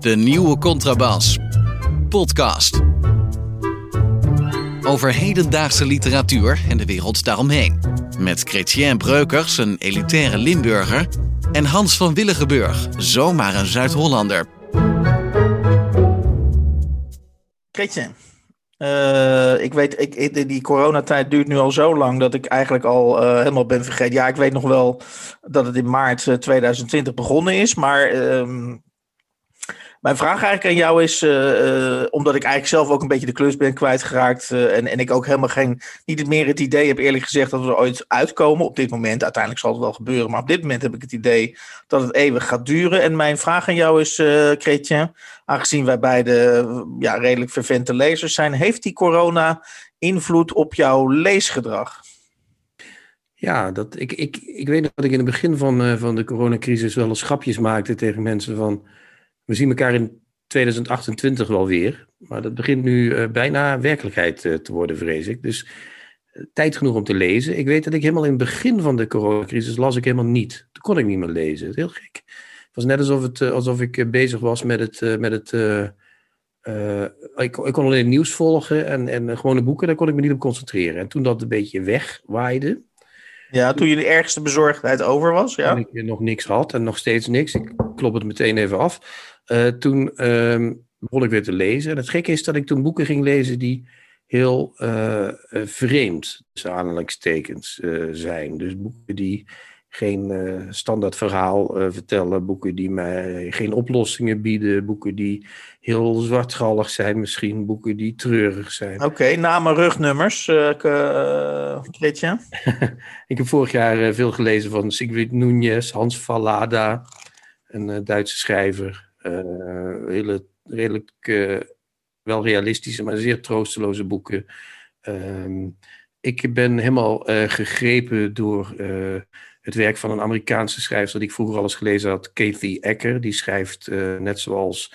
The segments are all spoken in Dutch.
De nieuwe Contrabas. Podcast. Over hedendaagse literatuur en de wereld daaromheen. Met Chrétien Breukers, een elitaire Limburger. En Hans van Willigenburg, zomaar een Zuid-Hollander. Chrétien, uh, ik weet, ik, die coronatijd duurt nu al zo lang dat ik eigenlijk al uh, helemaal ben vergeten. Ja, ik weet nog wel dat het in maart 2020 begonnen is, maar uh, mijn vraag eigenlijk aan jou is, uh, omdat ik eigenlijk zelf ook een beetje de klus ben kwijtgeraakt uh, en, en ik ook helemaal geen, niet meer het idee heb eerlijk gezegd dat we er ooit uitkomen op dit moment. Uiteindelijk zal het wel gebeuren, maar op dit moment heb ik het idee dat het eeuwig gaat duren. En mijn vraag aan jou is, uh, Chrétien, aangezien wij beide ja, redelijk vervente lezers zijn, heeft die corona invloed op jouw leesgedrag? Ja, dat, ik, ik, ik weet dat ik in het begin van, van de coronacrisis wel eens schapjes maakte tegen mensen van we zien elkaar in 2028 wel weer. Maar dat begint nu uh, bijna werkelijkheid uh, te worden, vrees ik. Dus uh, tijd genoeg om te lezen. Ik weet dat ik helemaal in het begin van de coronacrisis las ik helemaal niet. Toen kon ik niet meer lezen. Heel gek. Het was net alsof, het, alsof ik bezig was met het... met het ik, ik, kon alleen nieuws volgen en, en gewone boeken, daar kon ik me niet op concentreren. En toen dat een beetje wegwaaide, ja, toen je de ergste bezorgdheid over was, ja. Toen ik nog niks had en nog steeds niks. Ik klop het meteen even af. Uh, toen uh, begon ik weer te lezen. En het gekke is dat ik toen boeken ging lezen die heel uh, vreemd, tussen aanhalingstekens, zijn. Dus boeken die geen standaard verhaal vertellen, boeken die mij geen oplossingen bieden, boeken die heel zwartgallig zijn misschien, boeken die treurig zijn. Oké, okay, namen, rugnummers, uh, ik heb vorig jaar veel gelezen van Sigrid Núñez, Hans Vallada, een Duitse schrijver. Uh, hele redelijk uh, wel realistische, maar zeer troosteloze boeken. Uh, ik ben helemaal uh, gegrepen door het werk van een Amerikaanse schrijver die ik vroeger al eens gelezen had, Kathy Ecker. Die schrijft net zoals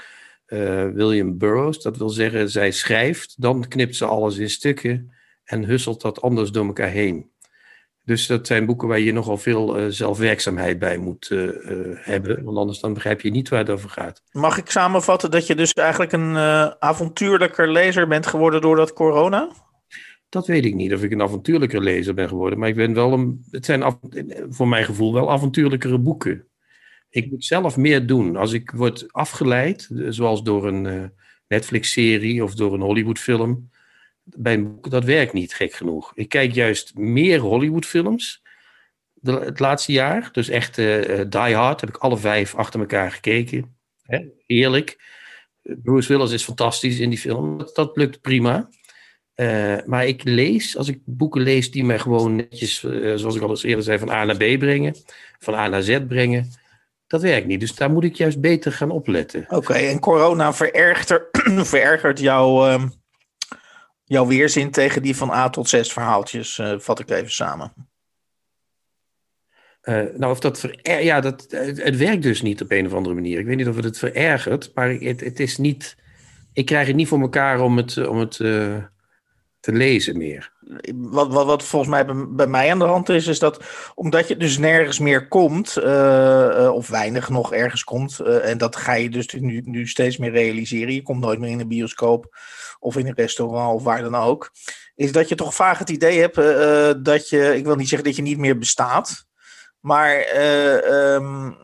William Burroughs. Dat wil zeggen, zij schrijft, dan knipt ze alles in stukken en husselt dat anders door elkaar heen. Dus dat zijn boeken waar je nogal veel uh, zelfwerkzaamheid bij moet hebben. Want anders dan begrijp je niet waar het over gaat. Mag ik samenvatten dat je dus eigenlijk een avontuurlijker lezer bent geworden door dat corona? Dat weet ik niet of ik een avontuurlijker lezer ben geworden. Maar ik ben wel een, het zijn voor mijn gevoel wel avontuurlijkere boeken. Ik moet zelf meer doen. Als ik word afgeleid, zoals door een Netflix-serie of door een Hollywood-film bij een boek, dat werkt niet, gek genoeg. Ik kijk juist meer Hollywoodfilms het laatste jaar. Dus echt uh, Die Hard heb ik alle vijf achter elkaar gekeken. Hè? Eerlijk. Bruce Willis is fantastisch in die film. Dat, dat lukt prima. Uh, maar ik lees, als ik boeken lees die mij gewoon netjes, uh, zoals ik al eens eerder zei, van A naar B brengen, van A naar Z brengen, dat werkt niet. Dus daar moet ik juist beter gaan opletten. Oké, en corona verergert, verergert jouw ehm, jouw weerzin tegen die van A tot Z verhaaltjes, uh, vat ik even samen. Nou, of dat ver... ja, dat, het, werkt dus niet op een of andere manier. Ik weet niet of het het verergert, maar het, het is niet. Ik krijg het niet voor elkaar om het, om het te lezen meer. Wat, wat, wat volgens mij bij, mij aan de hand is, is dat omdat je dus nergens meer komt, uh, of weinig nog ergens komt, en dat ga je dus nu, nu steeds meer realiseren. Je komt nooit meer in een bioscoop of in een restaurant of waar dan ook, is dat je toch vaak het idee hebt dat je, ik wil niet zeggen dat je niet meer bestaat, maar um,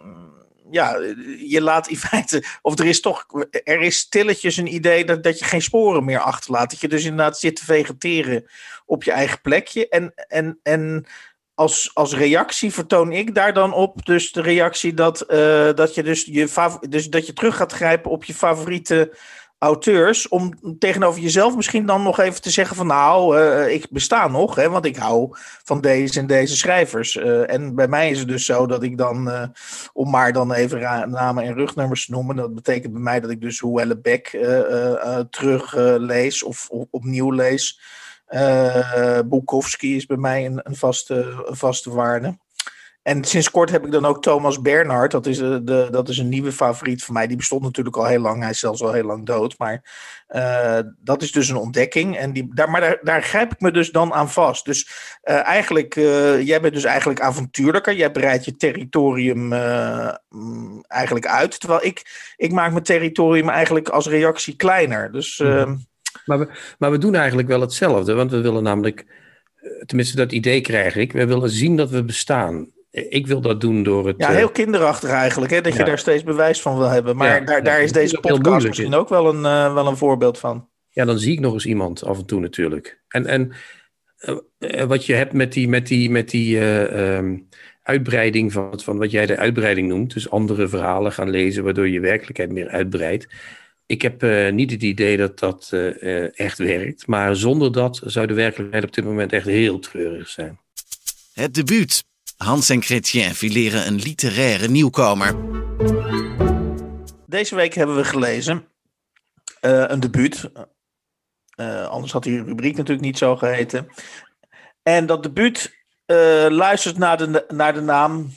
ja, je laat in feite, of er is toch, er is stilletjes een idee dat, dat je geen sporen meer achterlaat. Dat je dus inderdaad zit te vegeteren op je eigen plekje. En, en, en als, als reactie vertoon ik daar dan op dus de reactie dat, uh, dat je dus, je dus dat je terug gaat grijpen op je favoriete auteurs om tegenover jezelf misschien dan nog even te zeggen van nou, uh, ik besta nog, hè, want ik hou van deze en deze schrijvers. Uh, en bij mij is het dus zo dat ik dan, uh, om maar dan even namen en rugnummers te noemen, dat betekent bij mij dat ik dus Hoelle Beck terug lees of, of, opnieuw lees. Bukowski is bij mij een, een, vaste, een vaste waarde. En sinds kort heb ik dan ook Thomas Bernhard. Dat is, de, de, dat is een nieuwe favoriet van mij. Die bestond natuurlijk al heel lang. Hij is zelfs al heel lang dood. Maar dat is dus een ontdekking. En die, daar, maar daar, daar grijp ik me dus dan aan vast. Dus eigenlijk, jij bent dus eigenlijk avontuurlijker. Jij breidt je territorium mm, eigenlijk uit. Terwijl ik, ik maak mijn territorium eigenlijk als reactie kleiner. Dus... Mhm. Maar we, maar we doen eigenlijk wel hetzelfde, want we willen namelijk, eh, tenminste dat idee krijg ik, we willen zien dat we bestaan. Ik wil dat doen door het. Ja, heel eh, kinderachtig eigenlijk, hè, dat je daar steeds bewijs van wil hebben. Maar daar, daar is deze podcast misschien ook wel een, uh, wel een voorbeeld van. Ja, dan zie ik nog eens iemand af en toe natuurlijk. En, en uh, wat je hebt met die, met die, met die um, uitbreiding van, van wat jij de uitbreiding noemt, dus andere verhalen gaan lezen, waardoor je werkelijkheid meer uitbreidt ik heb uh, niet het idee dat dat uh, echt werkt. Maar zonder dat zou de werkelijkheid op dit moment echt heel treurig zijn. Het debuut. Hans en Chrétien fileren een literaire nieuwkomer. Deze week hebben we gelezen uh, een debuut. anders had die rubriek natuurlijk niet zo geheten. En dat debuut luistert naar de, naar de naam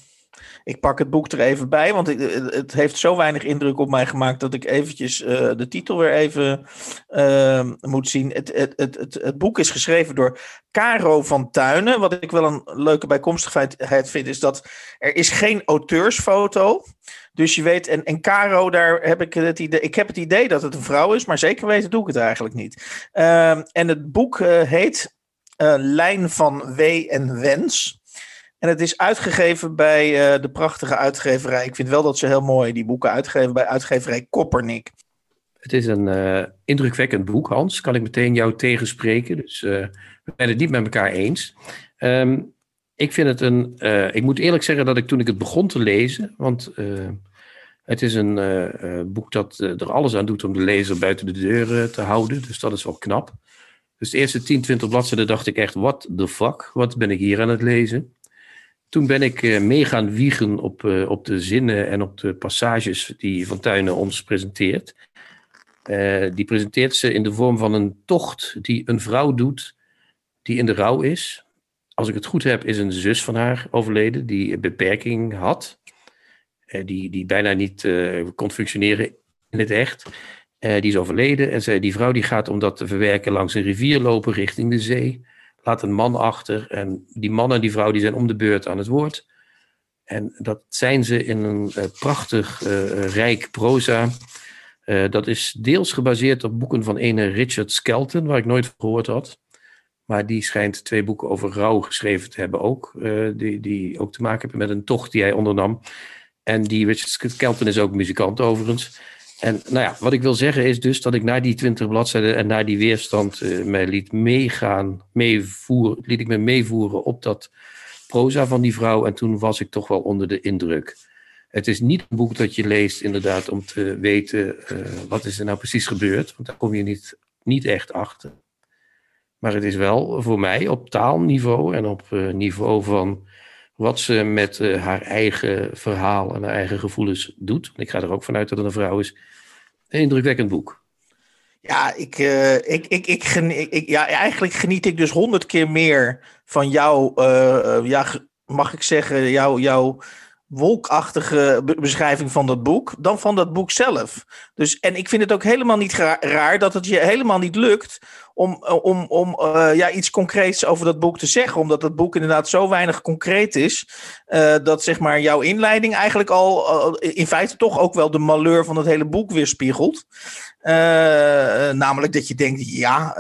ik pak het boek er even bij, want het heeft zo weinig indruk op mij gemaakt dat ik eventjes uh, de titel weer even uh, moet zien. Het, het, het, het, boek is geschreven door Caro van Tuinen. Wat ik wel een leuke bijkomstigheid vind, is dat er is geen auteursfoto. Dus je weet, en, en Caro, daar heb ik het idee. Ik heb het idee dat het een vrouw is, maar zeker weten doe ik het eigenlijk niet. Uh, en het boek heet Lijn van W en Wens. En het is uitgegeven bij uh, de prachtige uitgeverij. Ik vind wel dat ze heel mooi die boeken uitgeven bij uitgeverij Koppernik. Het is een uh, indrukwekkend boek, Hans. Kan ik meteen jou tegenspreken. Dus uh, we zijn het niet met elkaar eens. Um, ik vind het een. ik moet eerlijk zeggen dat ik toen ik het begon te lezen. Want het is een boek dat er alles aan doet om de lezer buiten de deur te houden. Dus dat is wel knap. Dus de eerste 10, 20 bladzijden dacht ik echt: what the fuck? Wat ben ik hier aan het lezen? Toen ben ik uh, mee gaan wiegen op, uh, op de zinnen en op de passages die Van Tuinen ons presenteert. Uh, die presenteert ze in de vorm van een tocht die een vrouw doet die in de rouw is. Als ik het goed heb, is een zus van haar overleden die een beperking had. die, die bijna niet kon functioneren in het echt. die is overleden en zij, die vrouw die gaat om dat te verwerken langs een rivier lopen richting de zee laat een man achter. En die man en die vrouw die zijn om de beurt aan het woord. En dat zijn ze in een uh, prachtig uh, rijk proza. Dat is deels gebaseerd op boeken van ene Richard Skelton, waar ik nooit gehoord had. Maar die schijnt twee boeken over rouw geschreven te hebben ook. die, die ook te maken hebben met een tocht die hij ondernam. En die Richard Skelton is ook muzikant overigens. En nou ja, wat ik wil zeggen is dus dat ik na die twintig bladzijden en na die weerstand uh, mij liet meegaan, meevoeren, liet ik me meevoeren op dat proza van die vrouw. En toen was ik toch wel onder de indruk. Het is niet een boek dat je leest inderdaad om te weten uh, wat is er nou precies gebeurd. Want daar kom je niet, niet echt achter. Maar het is wel voor mij op taalniveau en op uh, niveau van wat ze met uh, haar eigen verhaal en haar eigen gevoelens doet. Ik ga er ook vanuit dat het een vrouw is. Een indrukwekkend boek. Ja, ik, uh, ik, ik, ik, ja, eigenlijk geniet ik dus honderd keer meer van jouw, uh, ja, mag ik zeggen, jouw, jouw wolkachtige beschrijving van dat boek dan van dat boek zelf. Dus, en ik vind het ook helemaal niet raar dat het je helemaal niet lukt om, om, om uh, ja, iets concreets over dat boek te zeggen. Omdat dat boek inderdaad zo weinig concreet is. Uh, dat zeg maar jouw inleiding eigenlijk al in feite toch ook wel de malheur van het hele boek weerspiegelt. namelijk dat je denkt, ja,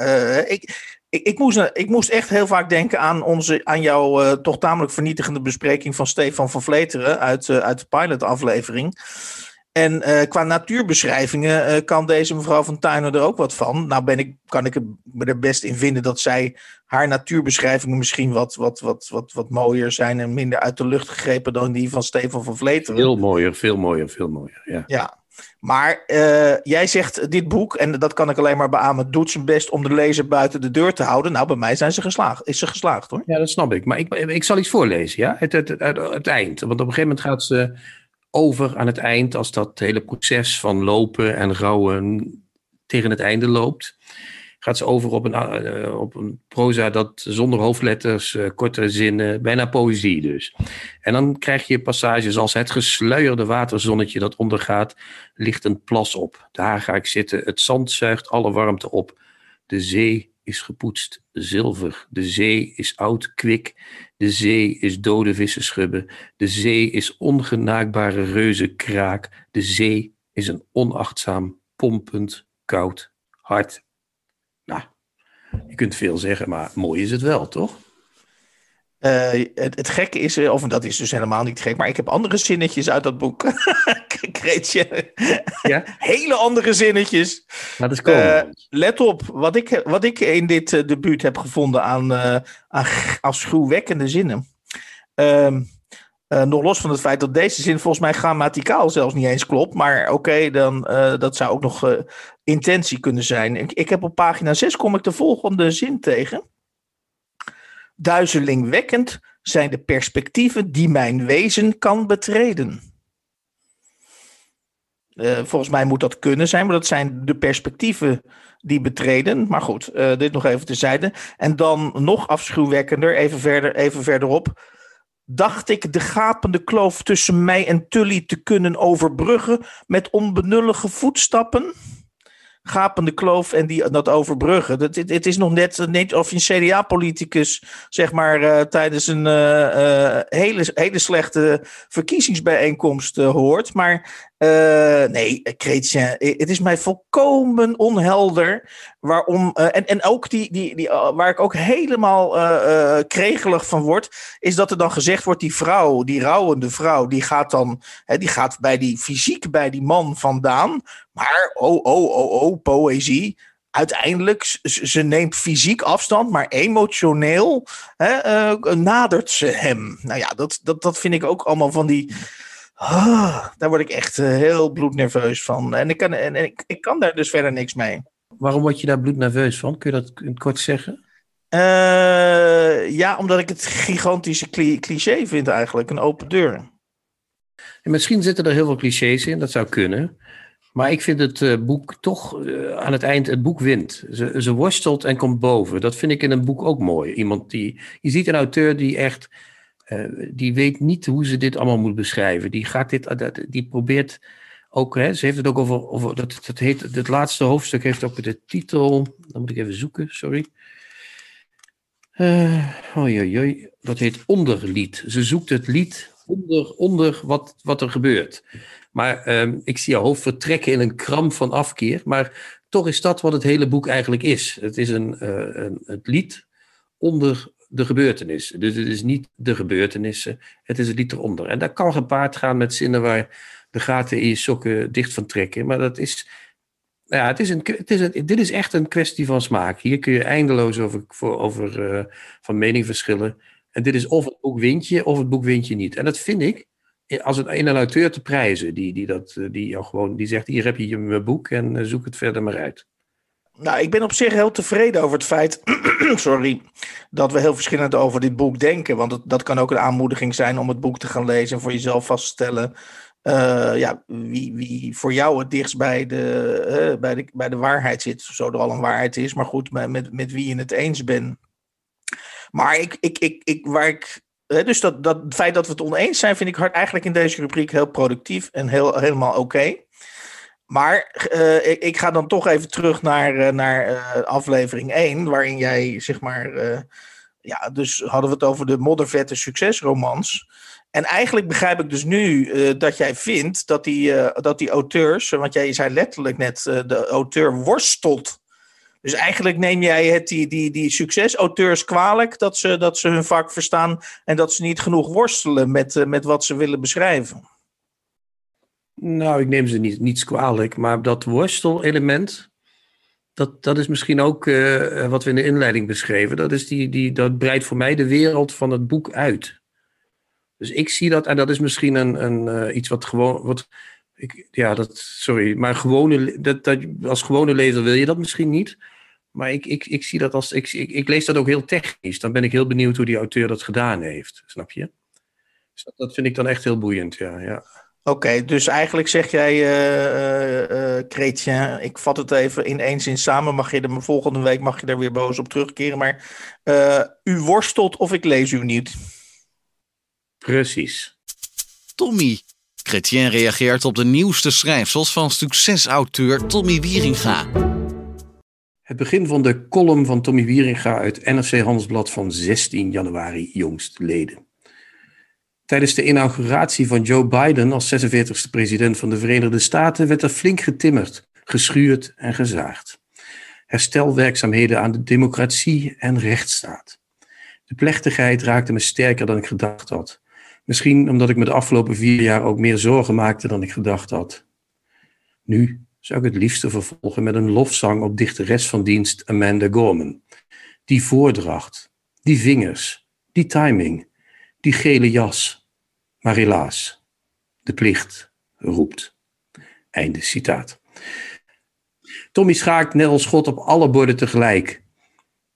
ik, ik, ik, moest, ik moest echt heel vaak denken aan, onze, aan jouw uh, toch tamelijk vernietigende bespreking van Stefan van Vleteren uit, uh, uit de pilot-aflevering. En uh, qua natuurbeschrijvingen kan deze mevrouw van Tuinen er ook wat van. Nou ben ik, kan ik er best in vinden dat zij haar natuurbeschrijvingen misschien wat, wat, wat, wat, wat mooier zijn en minder uit de lucht gegrepen dan die van Stefan van Vleteren. Veel mooier, veel mooier, veel mooier. Ja. ja. Maar uh, jij zegt dit boek, en dat kan ik alleen maar beamen, doet zijn best om de lezer buiten de deur te houden. Nou, bij mij zijn ze geslaagd. Is ze geslaagd hoor. Ja, dat snap ik. Maar ik, ik zal iets voorlezen, ja? Het, het, het, het, eind. Want op een gegeven moment gaat ze over aan het eind, als dat hele proces van lopen en rouwen tegen het einde loopt. Gaat ze over op een, uh, op een proza dat zonder hoofdletters, uh, korte zinnen, bijna poëzie dus. En dan krijg je passages als het gesluierde waterzonnetje dat ondergaat, ligt een plas op. Daar ga ik zitten, het zand zuigt alle warmte op. De zee is gepoetst zilver. De zee is oud kwik. De zee is dode vissenschubben. De zee is ongenaakbare reuzenkraak. De zee is een onachtzaam, pompend, koud hart. Je kunt veel zeggen, maar mooi is het wel, toch? Uh, het, het, gekke is, eh, of dat is dus helemaal niet gek, maar ik heb andere zinnetjes uit dat boek. Kreetje. Ja? Hele andere zinnetjes. Dat is cool. Uh, let op, wat ik, wat ik in dit uh, debuut heb gevonden aan, aan afschuwwekkende zinnen. Ehm, nog los van het feit dat deze zin volgens mij grammaticaal zelfs niet eens klopt. Maar oké, dan dat zou ook nog intentie kunnen zijn. Ik, heb op pagina 6 kom ik de volgende zin tegen. Duizelingwekkend zijn de perspectieven die mijn wezen kan betreden. Volgens mij moet dat kunnen zijn, maar dat zijn de perspectieven die betreden. Maar goed, dit nog even tezijde. En dan nog afschuwwekkender, even, verder, even verderop. Dacht ik de gapende kloof tussen mij en Tully te kunnen overbruggen met onbenullige voetstappen? gapende kloof en die, dat overbruggen. Het, het, is nog net, of je een CDA-politicus, zeg maar, uh, tijdens een uh, uh, hele, hele slechte verkiezingsbijeenkomst hoort. Maar uh, nee, Chrétien, het is mij volkomen onhelder waarom. Uh, en, en ook die, die, die, waar ik ook helemaal kregelig van word, is dat er dan gezegd wordt: die vrouw, die rouwende vrouw, die gaat dan hè, die gaat bij die fysiek bij die man vandaan. Maar oh, oh, oh, oh, poëzie. Uiteindelijk, ze, ze neemt fysiek afstand, maar emotioneel hè, nadert ze hem. Nou ja, dat, dat, dat vind ik ook allemaal van die Ah, daar word ik echt uh, heel bloednerveus van. En, ik kan, en, ik, ik kan daar dus verder niks mee. Waarom word je daar bloednerveus van? Kun je dat in het kort zeggen? Uh, ja, omdat ik het gigantische cliché vind eigenlijk. Een open deur. En misschien zitten er heel veel clichés in, dat zou kunnen. Maar ik vind het uh, boek toch uh, aan het eind, het boek wint. Ze, ze worstelt en komt boven. Dat vind ik in een boek ook mooi. Iemand die, je ziet een auteur die echt uh, die weet niet hoe ze dit allemaal moet beschrijven. Die, gaat dit, die probeert ook, hè, ze heeft het ook over, over dat, dat heet, het laatste hoofdstuk heeft ook de titel, dan moet ik even zoeken, sorry. Uh, oei, oei, dat heet onderlied. Ze zoekt het lied onder, onder wat, wat er gebeurt. Maar um, ik zie haar hoofd vertrekken in een kram van afkeer. Maar toch is dat wat het hele boek eigenlijk is. Het is een, uh, een, het lied onder de gebeurtenissen. Dus het is niet de gebeurtenissen, het is het lied eronder. En dat kan gepaard gaan met zinnen waar de gaten in je sokken dicht van trekken. Maar dat is, ja, het is een, het is een, dit is echt een kwestie van smaak. Hier kun je eindeloos over, over uh, van mening verschillen. En dit is of het boek wint je, of het boek wint je niet. En dat vind ik, als in een auteur te prijzen, die, die, dat, die, jou gewoon, die zegt, hier heb je mijn boek en eh, zoek het verder maar uit. Nou, ik ben op zich heel tevreden over het feit sorry, dat we heel verschillend over dit boek denken. Want het, dat kan ook een aanmoediging zijn om het boek te gaan lezen en voor jezelf vast te stellen. Uh, ja, wie, wie voor jou het dichtst bij de, uh, bij, de, bij de waarheid zit. Zo er al een waarheid is, maar goed, met, met, wie je het eens bent. Maar ik, ik, ik, ik, waar ik dus dat, dat het feit dat we het oneens zijn, vind ik hard eigenlijk in deze rubriek heel productief en heel, helemaal oké. Maar uh, ik, ik, ga dan toch even terug naar, uh, naar uh, aflevering 1, waarin jij, zeg maar, ja, dus hadden we het over de moddervette succesromans. En eigenlijk begrijp ik dus nu dat jij vindt dat die, dat die auteurs, want jij zei letterlijk net, de auteur worstelt. Dus eigenlijk neem jij het die, die, die succesauteurs kwalijk dat ze, dat ze hun vak verstaan en dat ze niet genoeg worstelen met, met wat ze willen beschrijven. Nou, ik neem ze niet, niets kwalijk, maar dat worstelelement, dat, dat is misschien ook uh, wat we in de inleiding beschreven. Dat, is die, die, dat breidt voor mij de wereld van het boek uit. Dus ik zie dat, en dat is misschien een, een, uh, iets wat gewoon. Wat, ik, ja, dat, sorry, maar gewone, dat, dat, als gewone lezer wil je dat misschien niet. Maar ik, ik, ik zie dat als. Ik, ik, ik lees dat ook heel technisch. Dan ben ik heel benieuwd hoe die auteur dat gedaan heeft. Snap je? Dus dat, dat vind ik dan echt heel boeiend, ja. ja. Oké, dus eigenlijk zeg jij, uh, Chrétien, ik vat het even in één zin samen. Mag je er volgende week mag je daar weer boos op terugkeren. Maar u worstelt of ik lees u niet. Precies. Tommy. Chrétien reageert op de nieuwste schrijfsels van succesauteur Tommy Wieringa. Het begin van de column van Tommy Wieringa uit NRC Handelsblad van 16 januari jongstleden. Tijdens de inauguratie van Joe Biden als 46e president van de Verenigde Staten werd er flink getimmerd, geschuurd en gezaagd. Herstelwerkzaamheden aan de democratie en rechtsstaat. De plechtigheid raakte me sterker dan ik gedacht had. Misschien omdat ik me de afgelopen vier jaar ook meer zorgen maakte dan ik gedacht had. Nu zou ik het liefste vervolgen met een lofzang op dichteres van dienst Amanda Gorman. Die voordracht, die vingers, die timing, die gele jas, maar helaas, de plicht roept. Einde citaat. Tommy schaakt net als God op alle borden tegelijk.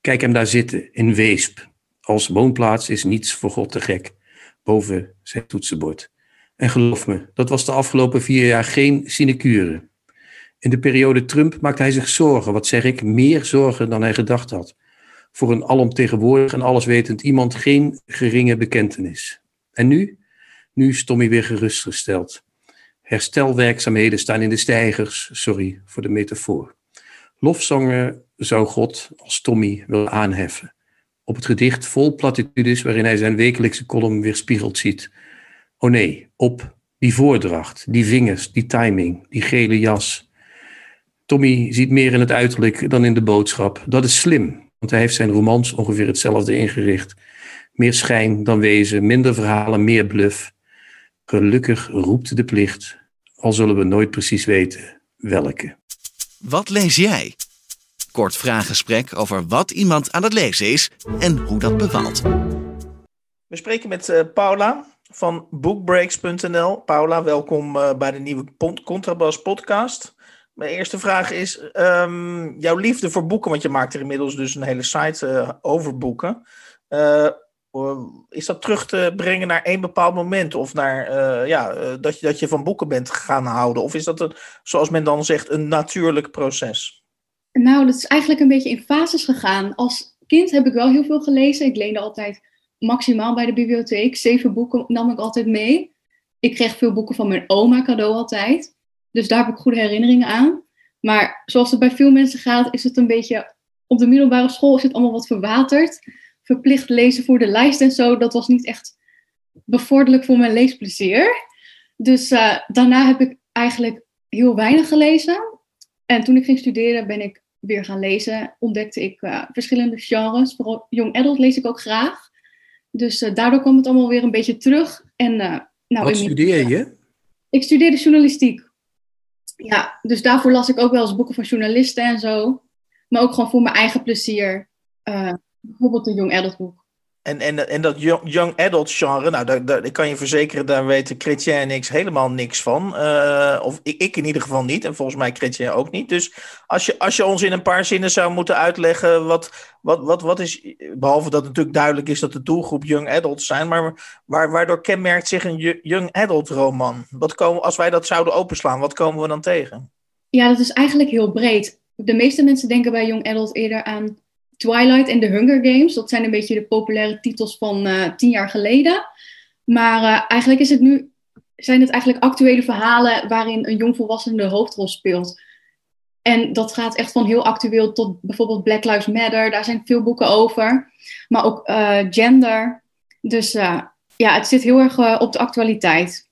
Kijk hem daar zitten, in Weesp. Als woonplaats is niets voor God te gek. Boven zijn toetsenbord. En geloof me, dat was de afgelopen vier jaar geen sinecure. In de periode Trump maakte hij zich zorgen, wat zeg ik, meer zorgen dan hij gedacht had. Voor een alomtegenwoordig en alleswetend iemand geen geringe bekentenis. En nu? Nu is Tommy weer gerustgesteld. Herstelwerkzaamheden staan in de stijgers, sorry voor de metafoor. Lofzangen zou God als Tommy willen aanheffen. Op het gedicht vol platitudes waarin hij zijn wekelijkse column weer spiegeld ziet. Oh nee, op die voordracht, die vingers, die timing, die gele jas. Tommy ziet meer in het uiterlijk dan in de boodschap. Dat is slim, want hij heeft zijn romans ongeveer hetzelfde ingericht. Meer schijn dan wezen, minder verhalen, meer bluff. Gelukkig roept de plicht, al zullen we nooit precies weten welke. Wat lees jij? Kort vraaggesprek over wat iemand aan het lezen is en hoe dat bevalt. We spreken met uh, Paula van bookbreaks.nl. Paula, welkom uh, bij de nieuwe Contrabas podcast. Mijn eerste vraag is um, jouw liefde voor boeken, want je maakt er inmiddels dus een hele site uh, over boeken. Is dat terug te brengen naar één bepaald moment? Of naar uh, ja, uh, dat, je, dat je van boeken bent gaan houden? Of is dat, een, zoals men dan zegt, een natuurlijk proces? Nou, dat is eigenlijk een beetje in fases gegaan. Als kind heb ik wel heel veel gelezen. Ik leende altijd maximaal bij de bibliotheek. Zeven boeken nam ik altijd mee. Ik kreeg veel boeken van mijn oma cadeau altijd. Dus daar heb ik goede herinneringen aan. Maar zoals het bij veel mensen gaat, is het een beetje... Op de middelbare school is het allemaal wat verwaterd verplicht lezen voor de lijst en zo, dat was niet echt bevorderlijk voor mijn leesplezier. Dus uh, daarna heb ik eigenlijk heel weinig gelezen. En toen ik ging studeren ben ik weer gaan lezen. Ontdekte ik uh, verschillende genres. Vooral young adult lees ik ook graag. Dus uh, daardoor kwam het allemaal weer een beetje terug. En, nou, Wat studeer je? Ik studeerde journalistiek. Ja, dus daarvoor las ik ook wel eens boeken van journalisten en zo. Maar ook gewoon voor mijn eigen plezier bijvoorbeeld een young adult boek. En, en, en dat young adult genre, nou, daar, daar, ik kan je verzekeren, daar weten Chrétien en ik helemaal niks van. Uh, of ik, ik, in ieder geval niet, en volgens mij Chrétien ook niet. Dus als je, als je ons in een paar zinnen zou moeten uitleggen, wat, wat, wat, wat is, behalve dat natuurlijk duidelijk is dat de doelgroep young adults zijn, maar waar, waardoor kenmerkt zich een young adult roman? Wat komen, als wij dat zouden openslaan, wat komen we dan tegen? Ja, dat is eigenlijk heel breed. De meeste mensen denken bij young adult eerder aan Twilight en The Hunger Games. Dat zijn een beetje de populaire titels van uh, tien jaar geleden. Maar uh, eigenlijk is het nu, zijn het eigenlijk actuele verhalen waarin een jongvolwassene de hoofdrol speelt. En dat gaat echt van heel actueel tot bijvoorbeeld Black Lives Matter. Daar zijn veel boeken over. Maar ook uh, gender. Dus ja, het zit heel erg op de actualiteit.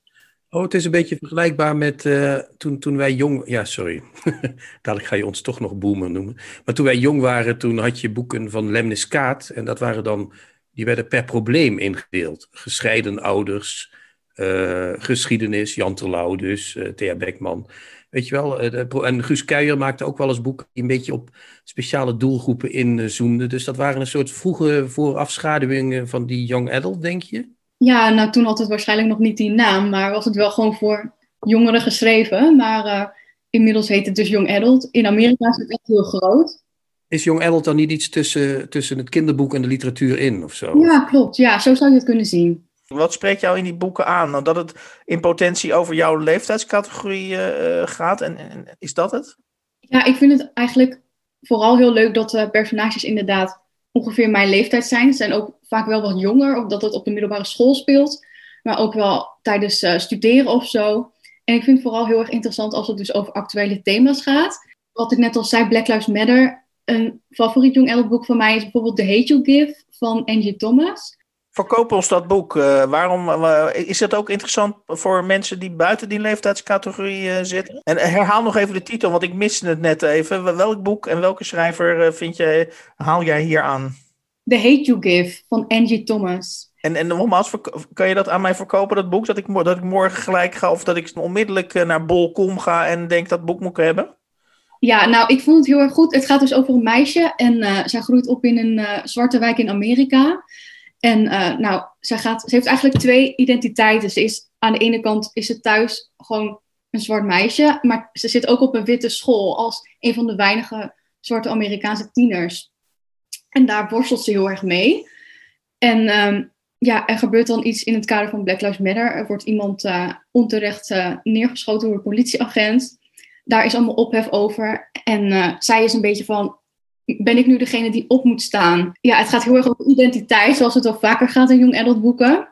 Oh, het is een beetje vergelijkbaar met uh, toen, toen wij jong... Ja, sorry. Dadelijk ga je ons toch nog boomer noemen. Maar toen wij jong waren, toen had je boeken van Lemnis Kaat. En dat waren dan... Die werden per probleem ingedeeld. Gescheiden ouders, uh, geschiedenis, Jan Terlouw dus, uh, Thea Beckman. Weet je wel, en Guus Kuijer maakte ook wel eens boeken die een beetje op speciale doelgroepen inzoomden. Dus dat waren een soort vroege voorafschaduwingen van die young adult, denk je? Ja, nou toen had het waarschijnlijk nog niet die naam, maar was het wel gewoon voor jongeren geschreven. Maar uh, inmiddels heet het dus Young Adult. In Amerika is het echt heel groot. Is Young Adult dan niet iets tussen, tussen het kinderboek en de literatuur in of zo? Ja, klopt. Ja, zo zou je het kunnen zien. Wat spreekt jou in die boeken aan? Nou, dat het in potentie over jouw leeftijdscategorie uh, gaat. En, en, is dat het? Ja, ik vind het eigenlijk vooral heel leuk dat de personages inderdaad ongeveer mijn leeftijd zijn. Ze zijn ook vaak wel wat jonger, omdat het op de middelbare school speelt. Maar ook wel tijdens uh, studeren of zo. En ik vind het vooral heel erg interessant als het dus over actuele thema's gaat. Wat ik net al zei, Black Lives Matter. Een favoriet jong adult boek van mij is bijvoorbeeld The Hate You Give van Angie Thomas. Verkoop ons dat boek. Uh, waarom uh, is dat ook interessant voor mensen die buiten die leeftijdscategorie uh, zitten? En herhaal nog even de titel, want ik miste het net even. Welk boek en welke schrijver vind jij, haal jij hier aan? The Hate You Give van Angie Thomas. En, en nogmaals, kan je dat aan mij verkopen, dat boek? Dat ik, dat ik morgen gelijk ga of dat ik onmiddellijk naar Bol.com ga en denk dat boek moet hebben? Ja, nou, ik vond het heel erg goed. Het gaat dus over een meisje en zij groeit op in een zwarte wijk in Amerika. En uh, nou, zij gaat, ze heeft eigenlijk twee identiteiten. Ze is, aan de ene kant is ze thuis gewoon een zwart meisje, maar ze zit ook op een witte school als een van de weinige zwarte Amerikaanse tieners. En daar worstelt ze heel erg mee. En um, ja, er gebeurt dan iets in het kader van Black Lives Matter. Er wordt iemand uh, onterecht uh, neergeschoten door een politieagent. Daar is allemaal ophef over. En zij is een beetje van, ben ik nu degene die op moet staan? Ja, het gaat heel erg over identiteit, zoals het al vaker gaat in young adult boeken.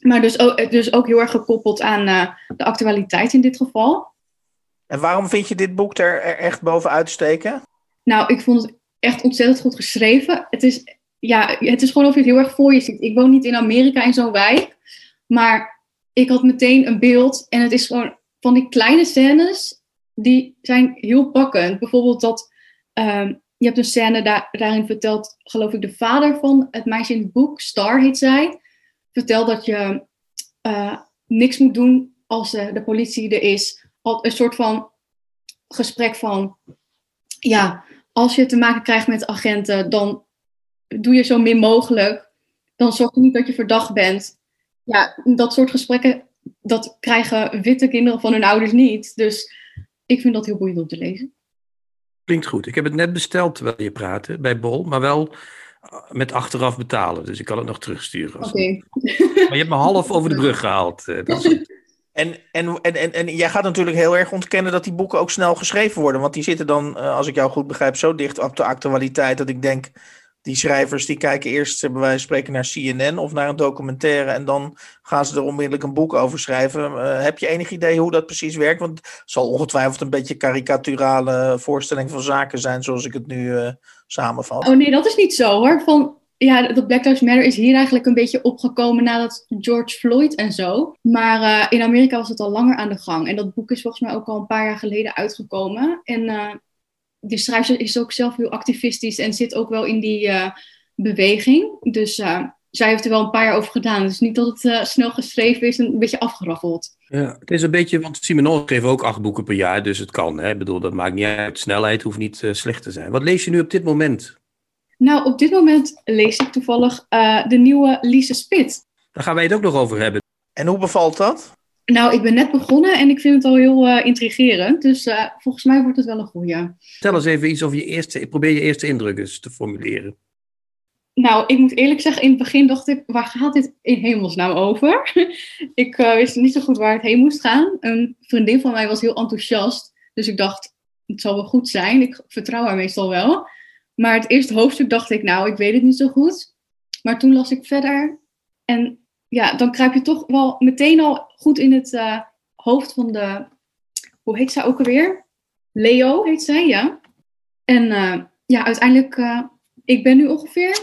Maar dus ook, dus ook heel erg gekoppeld aan uh, de actualiteit in dit geval. En waarom vind je dit boek er, er echt bovenuit steken? Nou, ik vond het echt ontzettend goed geschreven. Het is, ja, het is gewoon of je het heel erg voor je ziet. Ik woon niet in Amerika in zo'n wijk. Maar ik had meteen een beeld. En het is gewoon van die kleine scènes. Die zijn heel pakkend. Bijvoorbeeld dat um, je hebt een scène daar, daarin verteld, geloof ik, de vader van het meisje in het boek, Star heet zij, vertelt dat je uh, niks moet doen als uh, de politie er is. Een soort van gesprek van, ja, als je te maken krijgt met agenten, dan doe je zo min mogelijk. Dan zorg je niet dat je verdacht bent. Ja, dat soort gesprekken, dat krijgen witte kinderen van hun ouders niet. Dus ik vind dat heel boeiend om te lezen. Klinkt goed. Ik heb het net besteld terwijl je praatte bij Bol, maar wel eh, met achteraf betalen. Dus ik kan het nog terugsturen. Oké. Okay. Maar je hebt me half over de brug gehaald. Eh, dat is en, en, en, en, en jij gaat natuurlijk heel erg ontkennen dat die boeken ook snel geschreven worden. Want die zitten dan, eh, als ik jou goed begrijp, zo dicht op de actualiteit dat ik denk die schrijvers die kijken eerst bij wijze van spreken naar CNN of naar een documentaire en dan gaan ze er onmiddellijk een boek over schrijven. Uh, heb je enig idee hoe dat precies werkt? Want het zal ongetwijfeld een beetje karikaturale voorstelling van zaken zijn zoals ik het nu uh, samenvat. Oh nee, dat is niet zo hoor. Van, ja, dat Black Lives Matter is hier eigenlijk een beetje opgekomen nadat George Floyd en zo. Maar in Amerika was het al langer aan de gang. En dat boek is volgens mij ook al een paar jaar geleden uitgekomen. En die schrijver is ook zelf heel activistisch en zit ook wel in die uh, beweging. Dus uh, zij heeft er wel een paar jaar over gedaan. Dus niet dat het uh, snel geschreven is en een beetje afgeraffeld. Ja, het is een beetje, want Simenon schreef ook acht boeken per jaar, dus het kan. Hè? Ik bedoel, dat maakt niet uit. Snelheid hoeft niet slecht te zijn. Wat lees je nu op dit moment? Nou, op dit moment lees ik toevallig de nieuwe Lise Spit. Daar gaan wij het ook nog over hebben. En hoe bevalt dat? Nou, ik ben net begonnen en ik vind het al heel uh, intrigerend. Dus uh, volgens mij wordt het wel een goeie. Stel eens even iets over je eerste... Probeer je eerste indruk eens te formuleren. Nou, ik moet eerlijk zeggen, in het begin dacht ik... Waar gaat dit in hemelsnaam over? ik uh, wist niet zo goed waar het heen moest gaan. Een vriendin van mij was heel enthousiast. Dus ik dacht, het zal wel goed zijn. Ik vertrouw haar meestal wel. Maar het eerste hoofdstuk dacht ik, nou, ik weet het niet zo goed. Maar toen las ik verder en ja, dan kruip je toch wel meteen al goed in het uh, hoofd van de. Hoe heet zij ook alweer? Leo heet zij, ja. En uh, ja, uiteindelijk, uh, ik ben nu ongeveer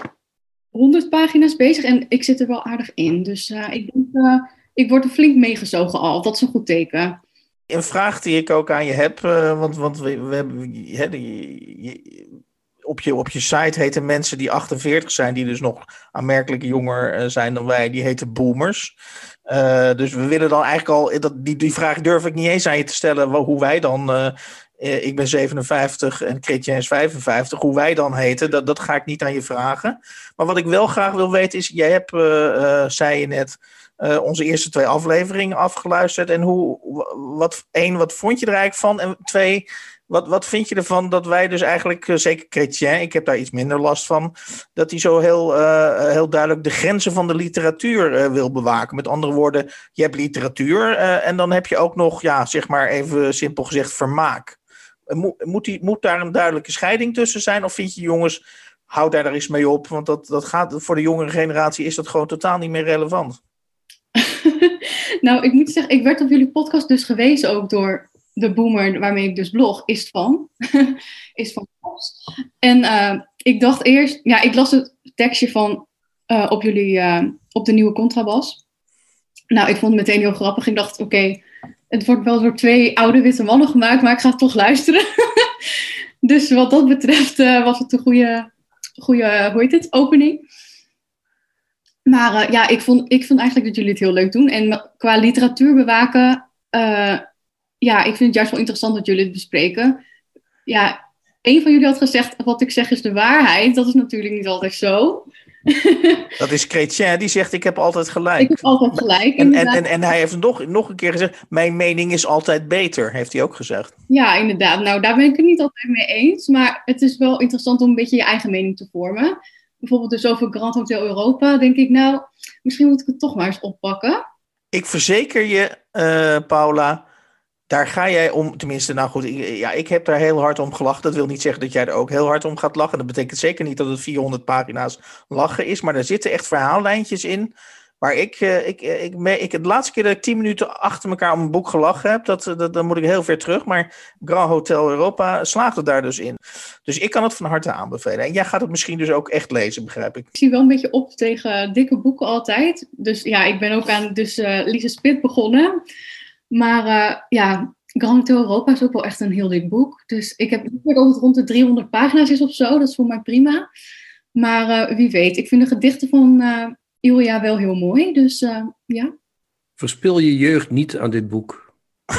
100 pagina's bezig en ik zit er wel aardig in. Dus ik denk, ik word er flink meegezogen al. Dat is een goed teken. Een vraag die ik ook aan je heb, want, want we, hebben. Je, op je, op je site heten mensen die 48 zijn, die dus nog aanmerkelijk jonger uh, zijn dan wij, die heten boomers. Uh, dus we willen dan eigenlijk al, dat, die, die vraag durf ik niet eens aan je te stellen, hoe wij dan, uh, ik ben 57 en Chrétien is 55, hoe wij dan heten, dat, dat ga ik niet aan je vragen. Maar wat ik wel graag wil weten is, jij hebt, zei je net, onze eerste twee afleveringen afgeluisterd. En hoe, wat, één, wat vond je er eigenlijk van? En twee, Wat, wat vind je ervan dat wij dus eigenlijk, eh, zeker Chrétien, ik heb daar iets minder last van, dat hij zo heel, uh, heel duidelijk de grenzen van de literatuur uh, wil bewaken. Met andere woorden, je hebt literatuur en dan heb je ook nog, ja, zeg maar even simpel gezegd, vermaak. Moet, die, moet daar een duidelijke scheiding tussen zijn? Of vind je jongens, hou daar daar eens mee op? Want dat, dat gaat, voor de jongere generatie is dat gewoon totaal niet meer relevant. nou, ik moet zeggen, ik werd op jullie podcast dus gewezen ook door de boomer waarmee ik dus blog, is van. is van En uh, ik dacht eerst, ja, ik las het tekstje van uh, op jullie, uh, op de nieuwe contrabas. Nou, ik vond het meteen heel grappig. Ik dacht, oké, het wordt wel door twee oude witte mannen gemaakt, maar ik ga toch luisteren. dus wat dat betreft was het een goede, goede, hoe heet het, opening. Maar ja, ik vond, ik vond eigenlijk dat jullie het heel leuk doen. En qua literatuur bewaken, ja, ik vind het juist wel interessant dat jullie het bespreken. Ja, een van jullie had gezegd, wat ik zeg is de waarheid. Dat is natuurlijk niet altijd zo. Dat is Chrétien, die zegt ik heb altijd gelijk. Ik heb altijd gelijk. En, en, en, en, hij heeft nog, nog een keer gezegd, mijn mening is altijd beter, heeft hij ook gezegd. Ja, inderdaad. Nou, daar ben ik het niet altijd mee eens. Maar het is wel interessant om een beetje je eigen mening te vormen. Bijvoorbeeld dus over Grand Hotel Europa, denk ik nou, misschien moet ik het toch maar eens oppakken. Ik verzeker je, uh, Paula, daar ga jij om, tenminste, nou goed, ik, ja, ik heb daar heel hard om gelachen. Dat wil niet zeggen dat jij er ook heel hard om gaat lachen. Dat betekent zeker niet dat het 400 pagina's lachen is, maar er zitten echt verhaallijntjes in. Waar ik, uh, ik, eh, ik, ik, de laatste keer dat ik 10 minuten achter elkaar om een boek gelachen heb, dat, dat, dan moet ik heel ver terug. Maar Grand Hotel Europa slaagde daar dus in. Dus ik kan het van harte aanbevelen. En jij gaat het misschien dus ook echt lezen, begrijp ik. Ik zie wel een beetje op tegen dikke boeken altijd. Dus ja, ik ben ook aan dus, uh, Lise Spit begonnen. Maar uh, ja, Grand Hotel Europa is ook wel echt een heel dik boek. Dus ik heb dat het rond de 300 pagina's is of zo. Dat is voor mij prima. Maar uh, wie weet, ik vind de gedichten van uh, Ilja wel heel mooi. Dus ja. Verspil je jeugd niet aan dit boek.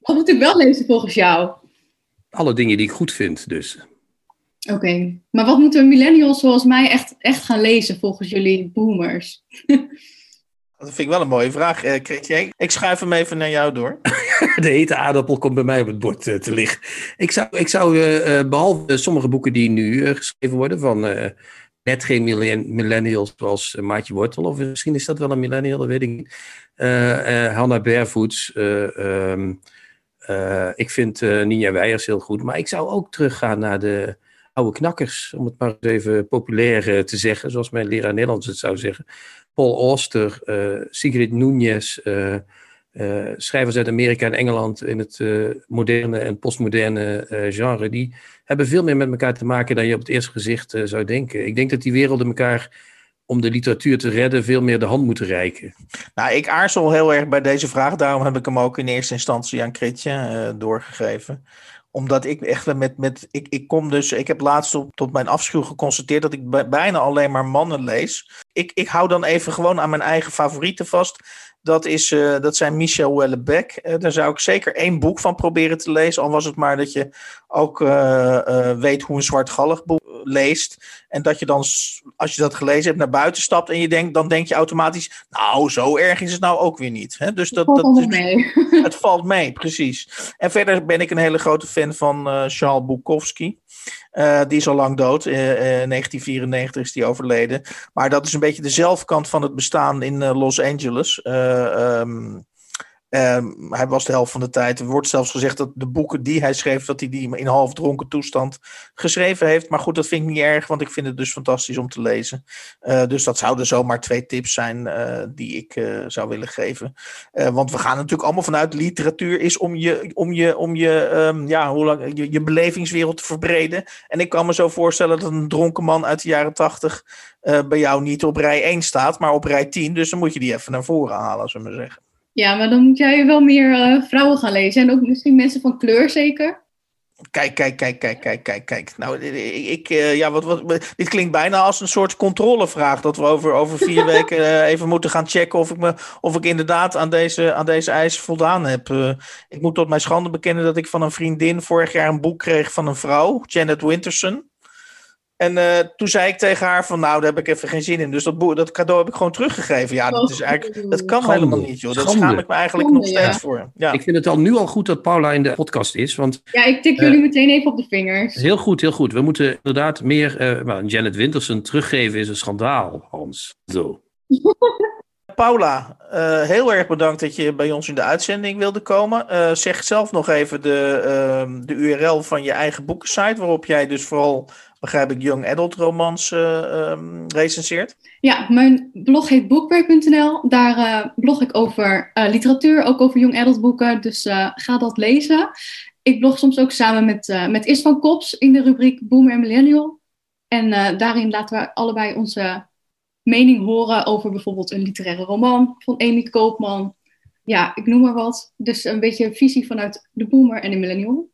Wat moet ik wel lezen volgens jou? Alle dingen die ik goed vind, dus. Oké, okay. maar wat moeten millennials zoals mij echt, echt gaan lezen volgens jullie boomers? Dat vind ik wel een mooie vraag, uh, Chrétien. Ik schuif hem even naar jou door. De hete aardappel komt bij mij op het bord uh, te liggen. Ik zou, ik zou uh, behalve sommige boeken die nu geschreven worden van net geen millennials zoals Maatje Wortel, of misschien is dat wel een millennial, dat weet ik niet. Hannah Barefoots. Um, ik vind Ninja Weijers heel goed, maar ik zou ook teruggaan naar de oude knakkers, om het maar even populair te zeggen, zoals mijn leraar Nederlands het zou zeggen. Paul Auster, uh, Sigrid Núñez, uh, uh, schrijvers uit Amerika en Engeland in het moderne en postmoderne genre, die hebben veel meer met elkaar te maken dan je op het eerste gezicht zou denken. Ik denk dat die werelden elkaar om de literatuur te redden veel meer de hand moeten reiken. Nou, ik aarzel heel erg bij deze vraag, daarom heb ik hem ook in eerste instantie aan Kritje doorgegeven omdat ik echt met, met ik, ik kom dus, ik heb laatst op, tot mijn afschuw geconstateerd dat ik bijna alleen maar mannen lees. Ik, ik hou dan even gewoon aan mijn eigen favorieten vast. Dat, is, uh, dat zijn Michel Wellebec. Uh, daar zou ik zeker één boek van proberen te lezen. Al was het maar dat je ook uh, weet hoe een zwartgallig boek leest. En dat je dan, als je dat gelezen hebt, naar buiten stapt. En je denkt, dan denk je automatisch. Nou, zo erg is het nou ook weer niet. Hè? Dus dat, het valt dat, mee. Het valt mee, precies. En verder ben ik een hele grote fan van Charles Bukowski. Uh, die is al lang dood. Uh, uh, 1994 is die overleden. Maar dat is een beetje de zelfkant van het bestaan in Los Angeles. Um, Um, hij was de helft van de tijd. Er wordt zelfs gezegd dat de boeken die hij schreef, dat hij die in half dronken toestand geschreven heeft. Maar goed, dat vind ik niet erg, want ik vind het dus fantastisch om te lezen. Uh, dus dat zouden zomaar twee tips zijn uh, die ik uh, zou willen geven. want we gaan natuurlijk allemaal vanuit literatuur is om je, om je, om je, um, ja, hoe lang, je, je belevingswereld te verbreden. En ik kan me zo voorstellen dat een dronken man uit de jaren tachtig bij jou niet op rij 1 staat, maar op rij 10. Dus dan moet je die even naar voren halen, zullen we zeggen. Ja, maar dan moet jij wel meer uh, vrouwen gaan lezen. En ook misschien mensen van kleur zeker. Kijk, kijk, kijk, kijk, kijk, kijk, kijk. Nou, ik, uh, ja, wat, wat, dit klinkt bijna als een soort controlevraag. Dat we over, over vier weken uh, even moeten gaan checken of ik, me, of ik inderdaad aan deze, aan deze eis voldaan heb. Uh, ik moet tot mijn schande bekennen dat ik van een vriendin vorig jaar een boek kreeg van een vrouw, Janet Winterson. En uh, toen zei ik tegen haar van, nou, daar heb ik even geen zin in. Dus dat, dat cadeau heb ik gewoon teruggegeven. Ja, dat, is eigenlijk, dat kan Schande. helemaal niet, joh. Dat Schande. schaam ik me eigenlijk Schande, nog steeds ja. voor. Ja. Ik vind het al nu al goed dat Paula in de podcast is. Want Ja, ik tik jullie meteen even op de vingers. heel goed, heel goed. We moeten inderdaad meer. eh maar Janet Wintersen teruggeven is een schandaal, Hans. Zo. Paula, eh, heel erg bedankt dat je bij ons in de uitzending wilde komen. Eh, zeg zelf nog even de, ehm, de URL van je eigen boekensite, waarop jij dus vooral, begrijp ik, young adult romans eh, ehm, recenseert. Ja, mijn blog heet boekwerk.nl. Daar eh, blog ik over eh, literatuur, ook over young adult boeken. Dus ga dat lezen. Ik blog soms ook samen met, met Is van Kops in de rubriek Boomer en Millennial. En daarin laten we allebei onze mening horen over bijvoorbeeld een literaire roman van Amy Koopman. Ja, ik noem maar wat. Dus een beetje visie vanuit de boomer en de millennial.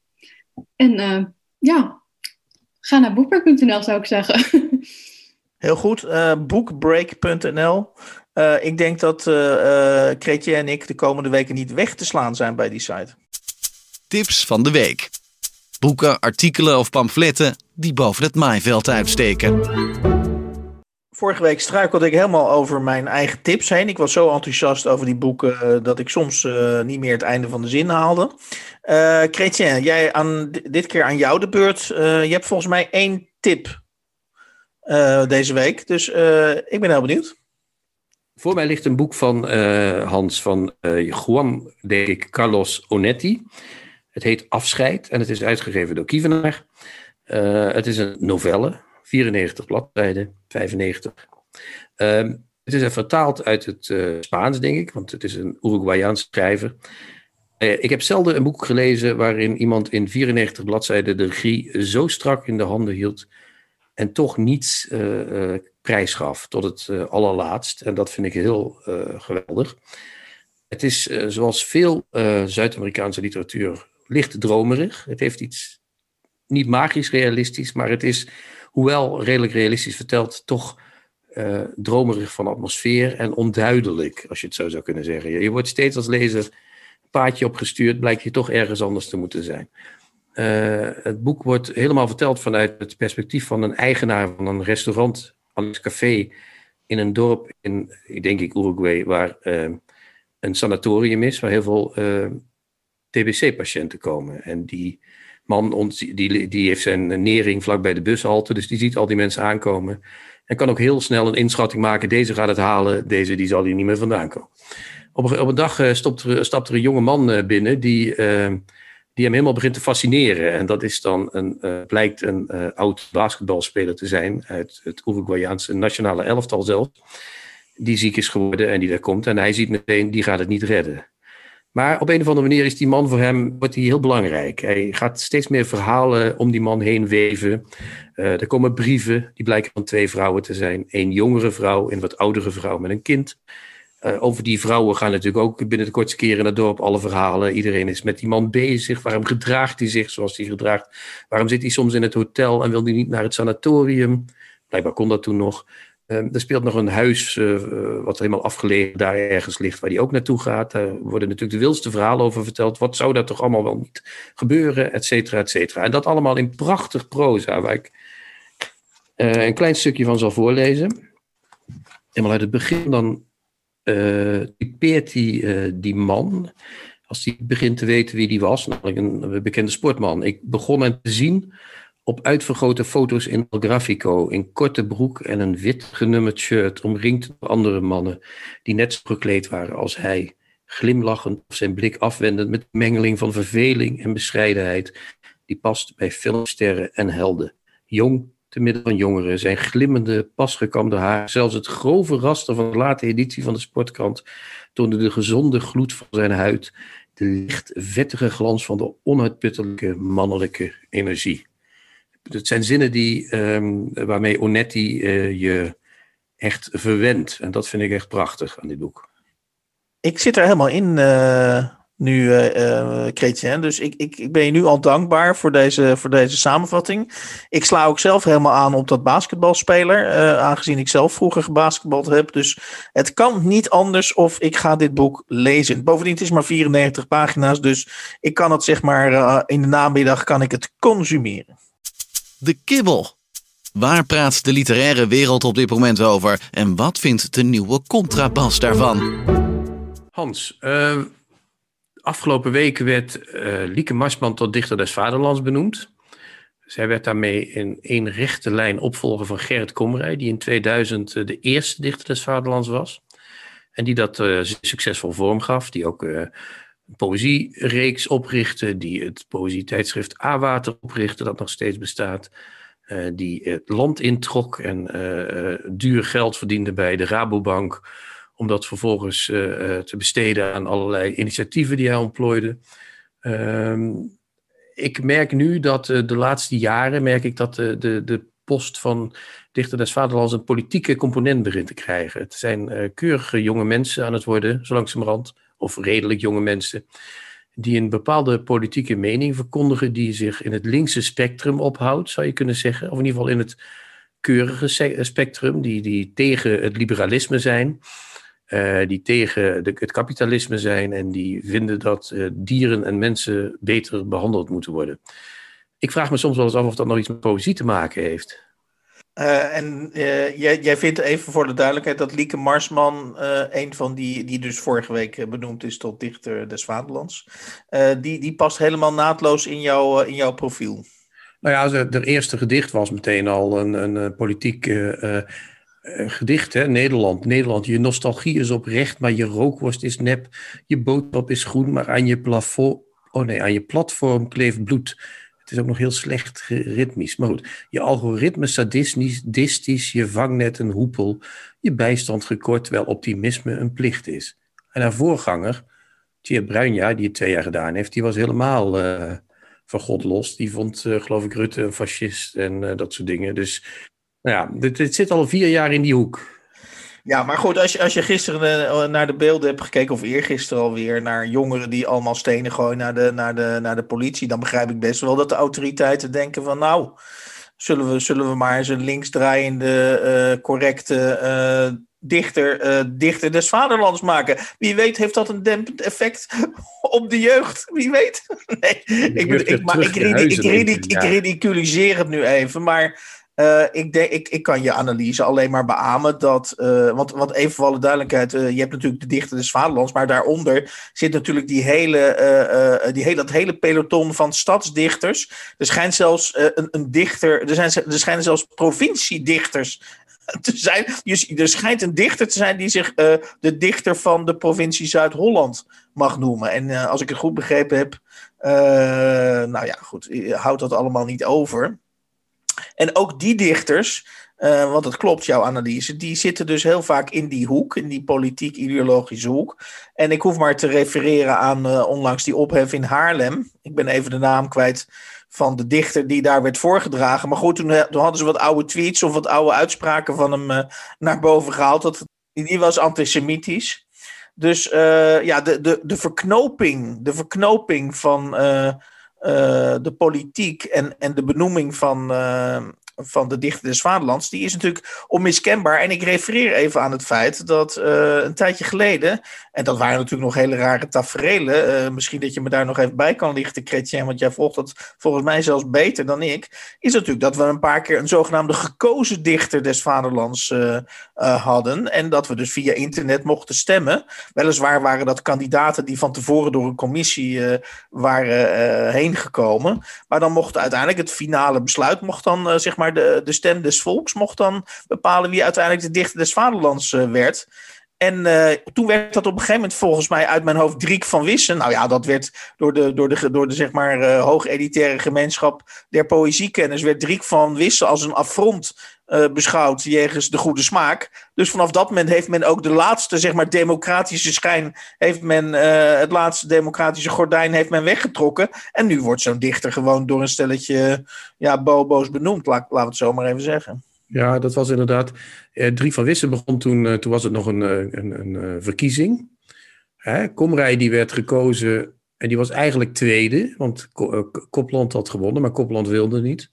En ja, ga naar boekwerk.nl zou ik zeggen. Heel goed, eh, bookbreak.nl. Eh, ik denk dat eh eh Kretje en ik de komende weken niet weg te slaan zijn bij die site. Tips van de week. Boeken, artikelen of pamfletten die boven het maaiveld uitsteken. Vorige week struikelde ik helemaal over mijn eigen tips heen. Ik was zo enthousiast over die boeken eh, dat ik soms eh, niet meer het einde van de zin haalde. Eh Chrétien, jij aan, dit keer aan jou de beurt. Je hebt volgens mij één tip deze week. Dus ik ben heel benieuwd. Voor mij ligt een boek van Hans van Juan, denk ik, Carlos Onetti. Het heet Afscheid en het is uitgegeven door Kievenaar. Het is een novelle, 94 bladzijden, 95. Ehm, het is vertaald uit het eh, Spaans, denk ik, want het is een Uruguayaans schrijver. Eh, ik heb zelden een boek gelezen waarin iemand in 94 bladzijden de regie zo strak in de handen hield en toch niets eh, prijs gaf tot het allerlaatst. En dat vind ik heel geweldig. Het is zoals veel Zuid-Amerikaanse literatuur licht dromerig. Het heeft iets niet magisch realistisch, maar het is, hoewel redelijk realistisch verteld, toch eh, dromerig van atmosfeer en onduidelijk, als je het zo zou kunnen zeggen. Je, wordt steeds als lezer een paadje opgestuurd, blijkt je toch ergens anders te moeten zijn. Eh, het boek wordt helemaal verteld vanuit het perspectief van een eigenaar van een restaurant, een café, in een dorp in, denk ik, Uruguay, waar eh, een sanatorium is, waar heel veel TBC-patiënten komen. En die man die, die heeft zijn nering vlak bij de bushalte, dus die ziet al die mensen aankomen. En kan ook heel snel een inschatting maken, deze gaat het halen, deze die zal hier niet meer vandaan komen. Op een, op een dag eh, stopt stapt er een jonge man eh, binnen die, eh, die hem helemaal begint te fascineren. En dat is dan een, blijkt een oud basketbalspeler te zijn uit het Uruguayaanse nationale elftal zelf. Die ziek is geworden en die daar komt. En hij ziet meteen, die gaat het niet redden. Maar op een of andere manier is die man voor hem wordt hij heel belangrijk. Hij gaat steeds meer verhalen om die man heen weven. Eh, er komen brieven, die blijken van twee vrouwen te zijn. Een jongere vrouw en wat oudere vrouw met een kind. Eh, over die vrouwen gaan natuurlijk ook binnen de kortste keren het dorp alle verhalen. Iedereen is met die man bezig. Waarom gedraagt hij zich zoals hij gedraagt? Waarom zit hij soms in het hotel en wil hij niet naar het sanatorium? Blijkbaar kon dat toen nog. Eh, er speelt nog een huis eh, eh, wat helemaal afgelegen daar ergens ligt, waar hij ook naartoe gaat. Daar worden natuurlijk de wildste verhalen over verteld. Wat zou daar toch allemaal wel niet gebeuren, et cetera, et cetera. En dat allemaal in prachtig proza, waar ik eh, een klein stukje van zal voorlezen. Helemaal uit het begin, dan eh typeert hij die man, als hij begint te weten wie die was, namelijk een bekende sportman. Ik begon hem te zien op uitvergrote foto's in El Grafico, in korte broek en een wit genummerd shirt, omringd door andere mannen die net zo gekleed waren als hij, glimlachend of zijn blik afwendend met mengeling van verveling en bescheidenheid, die past bij filmsterren en helden. Jong te midden van jongeren, zijn glimmende, pasgekamde haar, zelfs het grove raster van de late editie van de Sportkrant toonde de gezonde gloed van zijn huid, de licht vettige glans van de onuitputtelijke mannelijke energie. Het zijn zinnen die, ehm, waarmee Onetti eh, je echt verwendt. En dat vind ik echt prachtig aan dit boek. Ik zit er helemaal in eh, nu, uh. Dus ik, ik, ik ben je nu al dankbaar voor deze, voor deze samenvatting. Ik sla ook zelf helemaal aan op dat basketbalspeler. aangezien ik zelf vroeger gebasketbald heb. Dus het kan niet anders of ik ga dit boek lezen. Bovendien, het is maar 94 pagina's. Dus ik kan het zeg maar in de namiddag kan ik het consumeren. De kibbel. Waar praat de literaire wereld op dit moment over en wat vindt de nieuwe contrabas daarvan? Hans, uh, afgelopen week werd uh, Lieke Marsman tot dichter des vaderlands benoemd. Zij werd daarmee in één rechte lijn opvolger van Gerrit Komrij, die in 2000 uh, de eerste dichter des vaderlands was. En die dat succesvol vorm gaf, die ook poëziereeks oprichtte, die het poëzietijdschrift A-Water oprichtte, dat nog steeds bestaat. die het land introk en duur geld verdiende bij de Rabobank om dat vervolgens te besteden aan allerlei initiatieven die hij ontplooide. Ehm, ik merk nu dat de laatste jaren merk ik dat de, de, de post van Dichter des Vaderlands een politieke component begint te krijgen. Het zijn keurige jonge mensen aan het worden, zo langzamerhand, of redelijk jonge mensen, die een bepaalde politieke mening verkondigen die zich in het linkse spectrum ophoudt, zou je kunnen zeggen. Of in ieder geval in het keurige spectrum, die, die tegen het liberalisme zijn. Uh, die tegen de, het kapitalisme zijn en die vinden dat uh, dieren en mensen beter behandeld moeten worden. Ik vraag me soms wel eens af of dat nog iets met poëzie te maken heeft. Uh, en jij, jij, vindt even voor de duidelijkheid dat Lieke Marsman, een van die, die dus vorige week benoemd is tot dichter des Vaderlands, die, die past helemaal naadloos in, jou, in jouw profiel. Nou ja, haar eerste gedicht was meteen al een, een politiek uh, gedicht, hè? Nederland. Nederland, je nostalgie is oprecht, maar je rookworst is nep. Je boodschap is groen, maar aan je plafond... Oh nee, aan je platform kleeft bloed. Het is ook nog heel slecht ritmisch. Maar goed, je algoritme sadistisch, je vangnet een hoepel. Je bijstand gekort, terwijl optimisme een plicht is. En haar voorganger, Thierry Bruinja, die het twee jaar gedaan heeft, die was helemaal uh, van God los. Die vond, uh, geloof ik, Rutte een fascist en uh, dat soort dingen. Dus nou ja, dit, zit al vier jaar in die hoek. Ja, maar goed, als je, als je gisteren eh, naar de beelden hebt gekeken, of eergisteren alweer, naar jongeren die allemaal stenen gooien naar de, naar, de, naar de politie, dan begrijp ik best wel dat de autoriteiten denken van nou, zullen we, zullen we maar eens een linksdraaiende, uh, correcte uh, dichter, uh, dichter des vaderlands maken. Wie weet heeft dat een dempend effect op de jeugd. Wie weet. Nee, ik, ik, ik, ik, ik ridiculiseer het nu even, maar uh, ik, denk, ik, ik kan je analyse alleen maar beamen dat. Uh, want, want even voor alle duidelijkheid, uh, je hebt natuurlijk de dichter des Vaderlands, maar daaronder zit natuurlijk die hele, die hele, dat hele peloton van stadsdichters. Er schijnt zelfs een, een dichter, er, zijn, er schijnen zelfs provinciedichters te zijn. Er schijnt een dichter te zijn die zich de dichter van de provincie Zuid-Holland mag noemen. En als ik het goed begrepen heb, nou ja, goed, houdt dat allemaal niet over. En ook die dichters, uh, want het klopt, jouw analyse, die zitten dus heel vaak in die hoek, in die politiek-ideologische hoek. En ik hoef maar te refereren aan uh, onlangs die ophef in Haarlem. Ik ben even de naam kwijt van de dichter die daar werd voorgedragen. Maar goed, toen, toen hadden ze wat oude tweets of wat oude uitspraken van hem naar boven gehaald. Dat, die was antisemitisch. Dus ja, de, de, de verknoping, de verknoping van de politiek en, en de benoeming van, uh, van de dichter des vaderlands, die is natuurlijk onmiskenbaar. En ik refereer even aan het feit dat uh, een tijdje geleden, en dat waren natuurlijk nog hele rare tafereelen, uh, misschien dat je me daar nog even bij kan lichten, Chrétien, want jij volgt dat volgens mij zelfs beter dan ik, is natuurlijk dat we een paar keer een zogenaamde gekozen dichter des vaderlands uh, hadden. En dat we dus via internet mochten stemmen. Weliswaar waren dat kandidaten die van tevoren door een commissie waren heen gekomen. Maar dan mocht uiteindelijk het finale besluit mocht dan zeg maar de, de stem des volks mocht dan bepalen wie uiteindelijk de dichter des vaderlands uh, werd. En uh, toen werd dat op een gegeven moment volgens mij uit mijn hoofd Driek van Wissen. Nou ja, dat werd door de, door de, door de zeg maar uh, hoogeditaire gemeenschap der poëziekenners... werd Driek van Wissen als een affront uh, beschouwd jegens de goede smaak. Dus vanaf dat moment heeft men ook de laatste, zeg maar, democratische schijn, heeft men uh, het laatste democratische gordijn heeft men weggetrokken. En nu wordt zo'n dichter gewoon door een stelletje ja, bobo's benoemd, laat, we het zo maar even zeggen. Ja, dat was inderdaad. Eh, Drie van Wissen begon toen, eh, toen was het nog een, een, een, een verkiezing. Hè, Komrij die werd gekozen en die was eigenlijk tweede, want Kopland had gewonnen, maar Kopland wilde niet.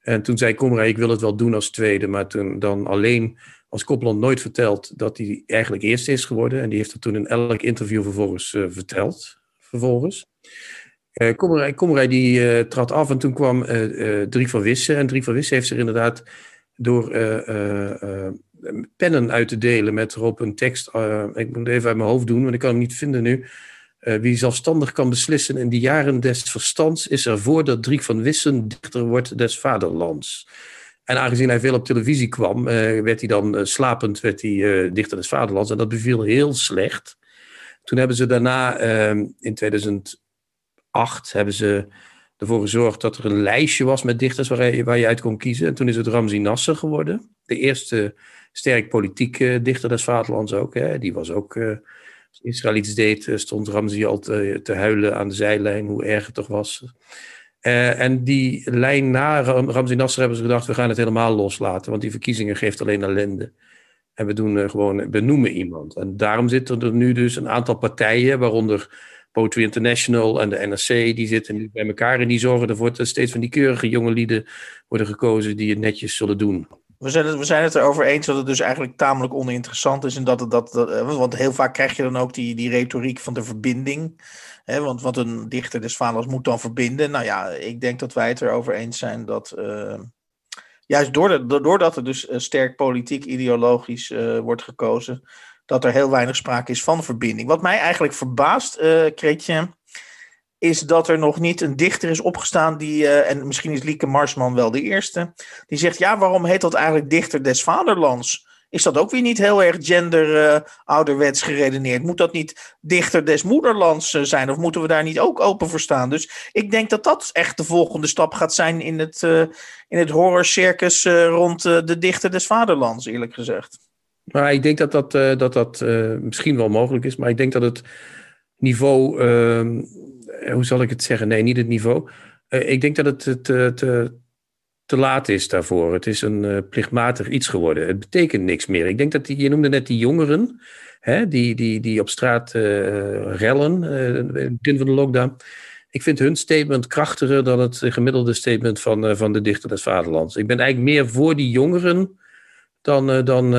En toen zei Komrij, ik wil het wel doen als tweede, maar toen dan alleen als Kopland nooit verteld dat hij eigenlijk eerste is geworden. En die heeft dat toen in elk interview vervolgens uh, verteld. Vervolgens. Uh, Kommerij, die trad af en toen kwam Drie van Wissen. En Drie van Wissen heeft zich inderdaad door pennen uit te delen met erop een tekst. ik moet even uit mijn hoofd doen, want ik kan hem niet vinden nu. Wie zelfstandig kan beslissen in de jaren des verstands, is ervoor dat Drie van Wissen dichter wordt des vaderlands. En aangezien hij veel op televisie kwam, werd hij dan slapend werd hij, dichter des vaderlands. En dat beviel heel slecht. Toen hebben ze daarna, ehm, in 2008, hebben ze ervoor gezorgd dat er een lijstje was met dichters waar je, waar je uit kon kiezen. En toen is het Ramzi Nasser geworden. De eerste sterk politieke dichter des vaderlands ook. Hè. Die was ook, als Israël iets deed, eh, stond Ramzi al te, huilen aan de zijlijn, hoe erg het toch was. Uh, en die lijn na Ramzi Nasser hebben ze gedacht, we gaan het helemaal loslaten, want die verkiezingen geeft alleen ellende. En we doen uh, gewoon, benoemen iemand. En daarom zitten er nu dus een aantal partijen, waaronder Poetry International en de NRC, die zitten nu bij elkaar en die zorgen ervoor dat steeds van die keurige jonge lieden worden gekozen die het netjes zullen doen. We zijn, het, we zijn het erover eens dat het dus eigenlijk tamelijk oninteressant is. En dat, het, dat, dat, eh, want heel vaak krijg je dan ook die, die retoriek van de verbinding. Hè, want, want een dichter des vaders moet dan verbinden. Nou ja, ik denk dat wij het erover eens zijn dat... Uh, juist doordat er dus eh, sterk politiek, ideologisch wordt gekozen, dat er heel weinig sprake is van verbinding. Wat mij eigenlijk verbaast, uh, Kretje, is dat er nog niet een dichter is opgestaan die, uh, en misschien is Lieke Marsman wel de eerste, die zegt, ja, waarom heet dat eigenlijk dichter des vaderlands? Is dat ook weer niet heel erg gender uh, ouderwets geredeneerd? Moet dat niet dichter des moederlands zijn? Of moeten we daar niet ook open voor staan? Dus ik denk dat dat echt de volgende stap gaat zijn in het, in het horrorcircus rond de dichter des vaderlands, eerlijk gezegd. Maar ik denk dat dat, dat, dat misschien wel mogelijk is. Maar ik denk dat het niveau, ehm, hoe zal ik het zeggen? Nee, niet het niveau. ik denk dat het te, te, te laat is daarvoor. Het is een uh, plichtmatig iets geworden. Het betekent niks meer. Ik denk dat die, je noemde net die jongeren, hè, die, die, die op straat rellen in het van de lockdown. Ik vind hun statement krachtiger dan het gemiddelde statement van, van de dichter des vaderlands. Ik ben eigenlijk meer voor die jongeren dan, dan,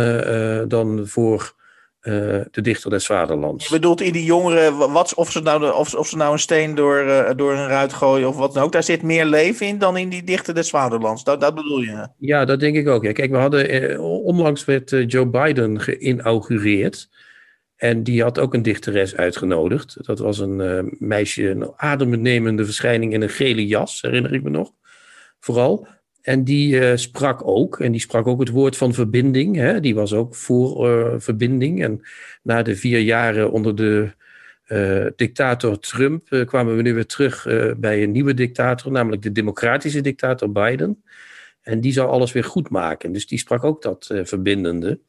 dan voor uh, de dichter des vaderlands. Je bedoelt in die jongeren, wat, of, ze nou of, of ze nou een steen door, uh, door een ruit gooien of wat dan ook, daar zit meer leven in dan in die dichter des vaderlands. Dat, dat bedoel je? Ja, dat denk ik ook. Ja. Kijk, we hadden, uh, onlangs werd Joe Biden geïnaugureerd. En die had ook een dichteres uitgenodigd. Dat was een meisje, een adembenemende verschijning in een gele jas, herinner ik me nog. Vooral. En die uh, sprak ook, en die sprak ook het woord van verbinding. Hè? Die was ook voor uh, verbinding. En na de vier jaren onder de uh, dictator Trump kwamen we nu weer terug bij een nieuwe dictator, namelijk de democratische dictator Biden. En die zou alles weer goed maken. Dus die sprak ook dat verbindende.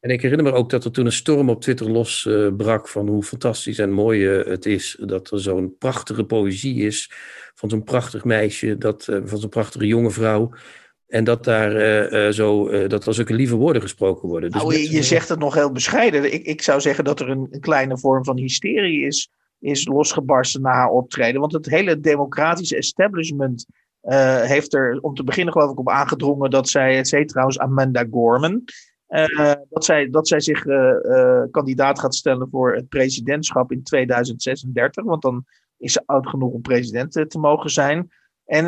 En ik herinner me ook dat er toen een storm op Twitter losbrak van hoe fantastisch en mooi het is dat er zo'n prachtige poëzie is van zo'n prachtig meisje, dat, uh, van zo'n prachtige jonge vrouw. En dat daar uh, uh, zo, dat er zulke lieve woorden gesproken worden. Dus nou, je, je zegt het nog heel bescheiden. Ik, ik zou zeggen dat er een, een kleine vorm van hysterie is, is losgebarsten na haar optreden. Want het hele democratische establishment heeft er om te beginnen geloof ik op aangedrongen dat zij, het trouwens Amanda Gorman, uh, dat, zij, dat zij zich uh, uh, kandidaat gaat stellen voor het presidentschap in 2036. Want dan is ze oud genoeg om president te mogen zijn. En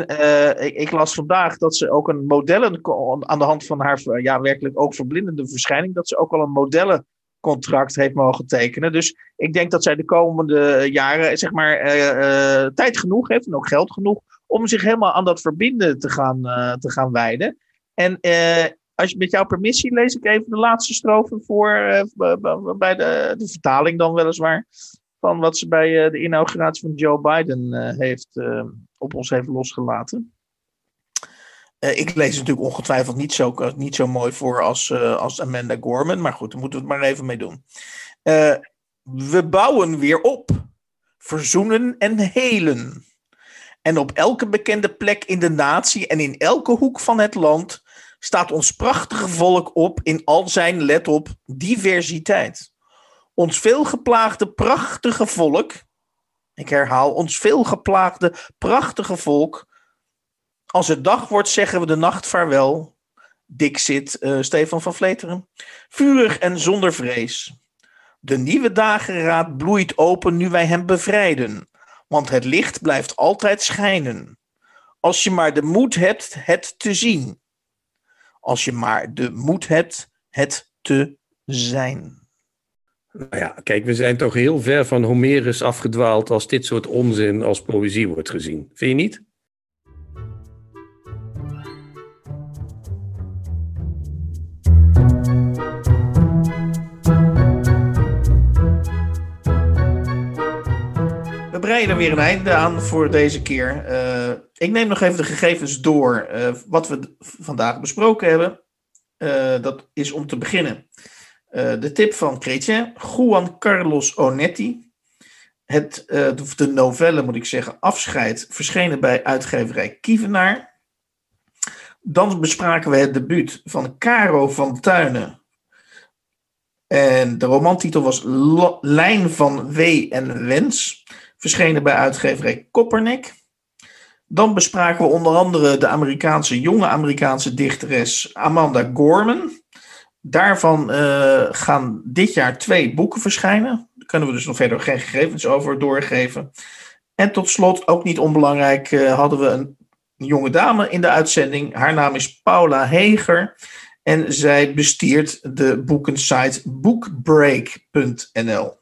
ik, ik, las vandaag dat ze ook een modellen, aan de hand van haar ja, werkelijk ook verblindende verschijning, dat ze ook al een modellencontract heeft mogen tekenen. Dus ik denk dat zij de komende jaren, zeg maar, tijd genoeg heeft en ook geld genoeg om zich helemaal aan dat verbinden te gaan, te gaan wijden. En als met jouw permissie lees ik even de laatste strofe voor, bij de, de vertaling dan weliswaar van wat ze bij uh, de inauguratie van Joe Biden uh, heeft, op ons heeft losgelaten. ik lees het natuurlijk ongetwijfeld niet zo, niet zo mooi voor als, als Amanda Gorman, maar goed, daar moeten we het maar even mee doen. we bouwen weer op, verzoenen en helen. En op elke bekende plek in de natie en in elke hoek van het land staat ons prachtige volk op in al zijn, let op, diversiteit. Ons veelgeplaagde prachtige volk, ik herhaal, ons veelgeplaagde prachtige volk. Als het dag wordt, zeggen we de nacht vaarwel. Dik zit uh, Stefan van Vleteren. Vurig en zonder vrees. De nieuwe dageraad bloeit open nu wij hem bevrijden. want het licht blijft altijd schijnen. Als je maar de moed hebt het te zien. Als je maar de moed hebt het te zijn. Nou ja, kijk, we zijn toch heel ver van Homerus afgedwaald als dit soort onzin als poëzie wordt gezien. Vind je niet? We breien er weer een einde aan voor deze keer. Uh, ik neem nog even de gegevens door. Uh, wat we vandaag besproken hebben. Uh, dat is om te beginnen. de tip van Chrétien, Juan Carlos Onetti. Het, de novelle, moet ik zeggen, Afscheid, verschenen bij uitgeverij Kievenaar. Dan bespraken we het debuut van Caro van Tuinen. En de romantitel was Lijn van Wee en Wens verschenen bij uitgeverij Koppernik. Dan bespraken we onder andere de Amerikaanse, jonge Amerikaanse dichteres Amanda Gorman. Daarvan uh, gaan dit jaar twee boeken verschijnen. Daar kunnen we dus nog verder geen gegevens over doorgeven. En tot slot, ook niet onbelangrijk, uh, hadden we een jonge dame in de uitzending. Haar naam is Paula Heger. En zij bestiert de boekensite bookbreak.nl.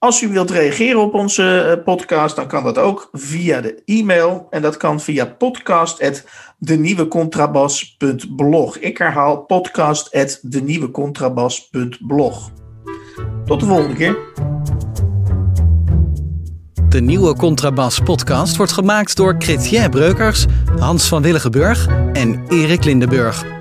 Als u wilt reageren op onze eh, podcast, dan kan dat ook via de e-mail. En dat kan via podcast.denieuwecontrabas.blog. Ik herhaal podcast.denieuwecontrabas.blog. Tot de volgende keer. De Nieuwe Contrabas podcast wordt gemaakt door Chrétien Breukers, Hans van Willigenburg en Erik Lindenburg.